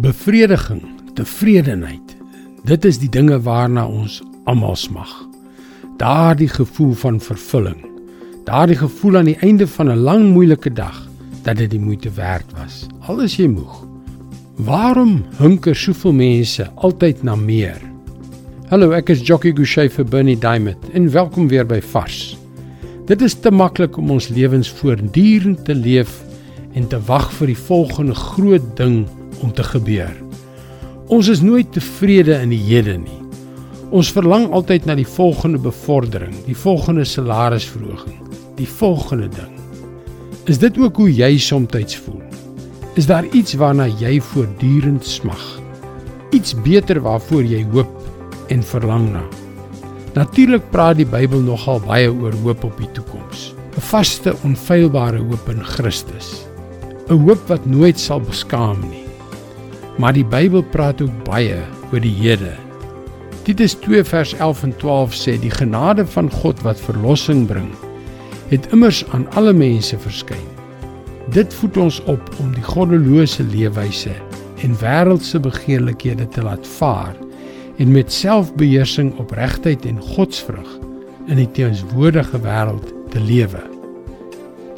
Bevrediging, tevredenheid. Dit is die dinge waarna ons almal smag. Daardie gevoel van vervulling. Daardie gevoel aan die einde van 'n lang moeilike dag dat dit die moeite werd was. Al is jy moeg. Waarom hunker soveel mense altyd na meer? Hallo, ek is Jockey Gouchee vir Bernie Diamond en welkom weer by Vars. Dit is te maklik om ons lewens voortdurend te leef en te wag vir die volgende groot ding om te gebeur. Ons is nooit tevrede in die hede nie. Ons verlang altyd na die volgende bevordering, die volgende salarisverhoging, die volgende ding. Is dit ook hoe jy soms voel? Is daar iets waarna jy voortdurend smag? Iets beter waarvoor jy hoop en verlang na? Natuurlik praat die Bybel nogal baie oor hoop op die toekoms. 'n Vaste, onfeilbare hoop in Christus. 'n Hoop wat nooit sal beskaam nie. Maar die Bybel praat ook baie oor die hede. Titus 2 vers 11 en 12 sê die genade van God wat verlossing bring, het immers aan alle mense verskyn. Dit voed ons op om die goddelose leefwyse en wêreldse begeerlikhede te laat vaar en met selfbeheersing op regtheid en godsvrug in die teenswoordige wêreld te lewe.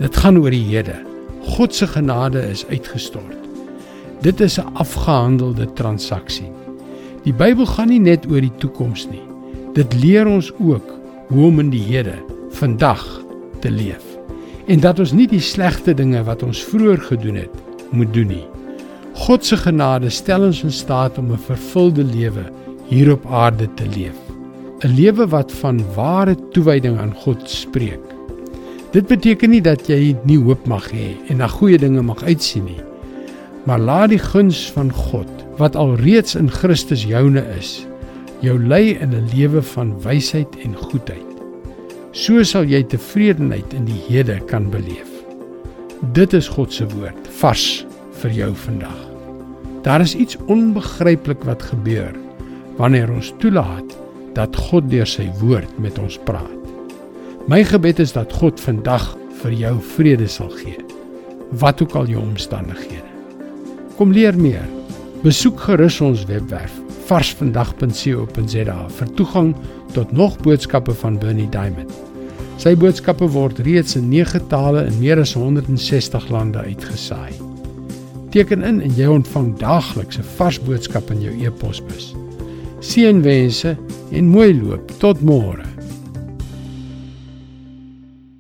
Dit gaan oor die hede. God se genade is uitgestort. Dit is 'n afgehandelde transaksie. Die Bybel gaan nie net oor die toekoms nie. Dit leer ons ook hoe om in die hede, vandag te leef. En dat ons nie die slegte dinge wat ons vroeër gedoen het, moet doen nie. God se genade stel ons in staat om 'n vervulde lewe hier op aarde te leef. 'n Lewe wat van ware toewyding aan God spreek. Dit beteken nie dat jy nie hoop mag hê en na goeie dinge mag uitsien nie maar laat die guns van God wat alreeds in Christus joune is jou lei in 'n lewe van wysheid en goedheid. So sal jy tevredenheid in die hede kan beleef. Dit is God se woord vars vir jou vandag. Daar is iets onbegryplik wat gebeur wanneer ons toelaat dat God deur sy woord met ons praat my gebed is dat God vandag vir jou vrede sal gee wat ook al jou omstandighede Kom leer meer. Besoek gerus ons webwerf varsvandag.co.za vir toegang tot nog boodskappe van Bernie Diamond. Sy boodskappe word reeds in 9 tale in meer as 160 lande uitgesaai. Teken in en jy ontvang daagliks 'n vars boodskap in jou e-posbus. Seënwense en mooi loop tot môre.